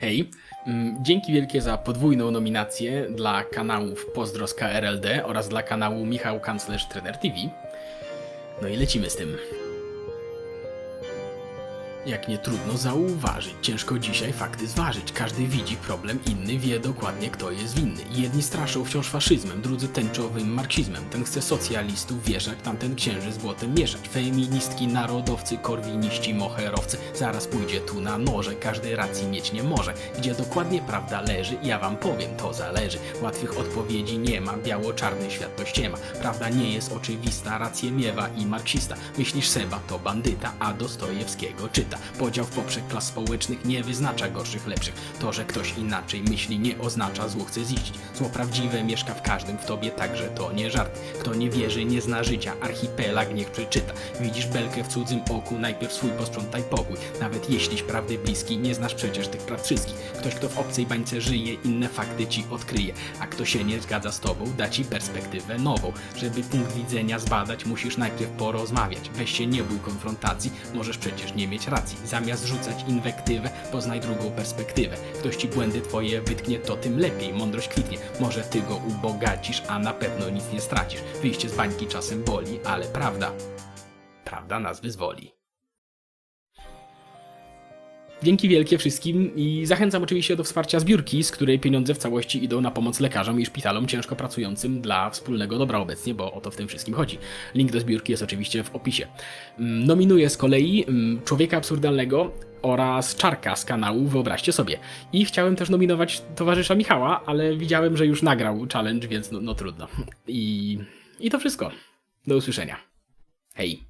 Hej, mm, dzięki wielkie za podwójną nominację dla kanałów Pozdro z KRLD oraz dla kanału Michał Kanclerz Trener TV. No i lecimy z tym. Jak nie trudno zauważyć, ciężko dzisiaj fakty zważyć. Każdy widzi problem, inny wie dokładnie kto jest winny. Jedni straszą wciąż faszyzmem, drudzy tęczowym marksizmem. Ten chce socjalistów wieszać, tamten księży z błotem mieszać. Feministki, narodowcy, korwiniści, moherowcy. Zaraz pójdzie tu na noże, każdy racji mieć nie może. Gdzie dokładnie prawda leży, ja wam powiem, to zależy. Łatwych odpowiedzi nie ma, biało-czarny świat to ściema. Prawda nie jest oczywista, rację miewa i marksista. Myślisz Seba to bandyta, a Dostojewskiego czyta. Podział w poprzek klas społecznych nie wyznacza gorszych, lepszych. To, że ktoś inaczej myśli, nie oznacza zło chce ziścić. Zło prawdziwe mieszka w każdym, w tobie także to nie żart. Kto nie wierzy, nie zna życia, archipelag niech przeczyta. Widzisz belkę w cudzym oku, najpierw swój posprzątaj pokój. Nawet jeśliś prawdy bliski, nie znasz przecież tych praw wszystkich. Ktoś, kto w obcej bańce żyje, inne fakty ci odkryje. A kto się nie zgadza z tobą, da ci perspektywę nową. Żeby punkt widzenia zbadać, musisz najpierw porozmawiać. Weź się nie bój konfrontacji, możesz przecież nie mieć racji. Zamiast rzucać inwektywę, poznaj drugą perspektywę. Ktoś ci błędy twoje wytknie, to tym lepiej, mądrość kwitnie. Może ty go ubogacisz, a na pewno nic nie stracisz. Wyjście z bańki czasem boli, ale prawda, prawda nas wyzwoli. Dzięki wielkie wszystkim i zachęcam oczywiście do wsparcia zbiórki, z której pieniądze w całości idą na pomoc lekarzom i szpitalom ciężko pracującym dla wspólnego dobra obecnie, bo o to w tym wszystkim chodzi. Link do zbiórki jest oczywiście w opisie. Mm, Nominuję z kolei mm, Człowieka Absurdalnego oraz Czarka z kanału Wyobraźcie sobie. I chciałem też nominować towarzysza Michała, ale widziałem, że już nagrał challenge, więc no, no trudno. I, I to wszystko. Do usłyszenia. Hej.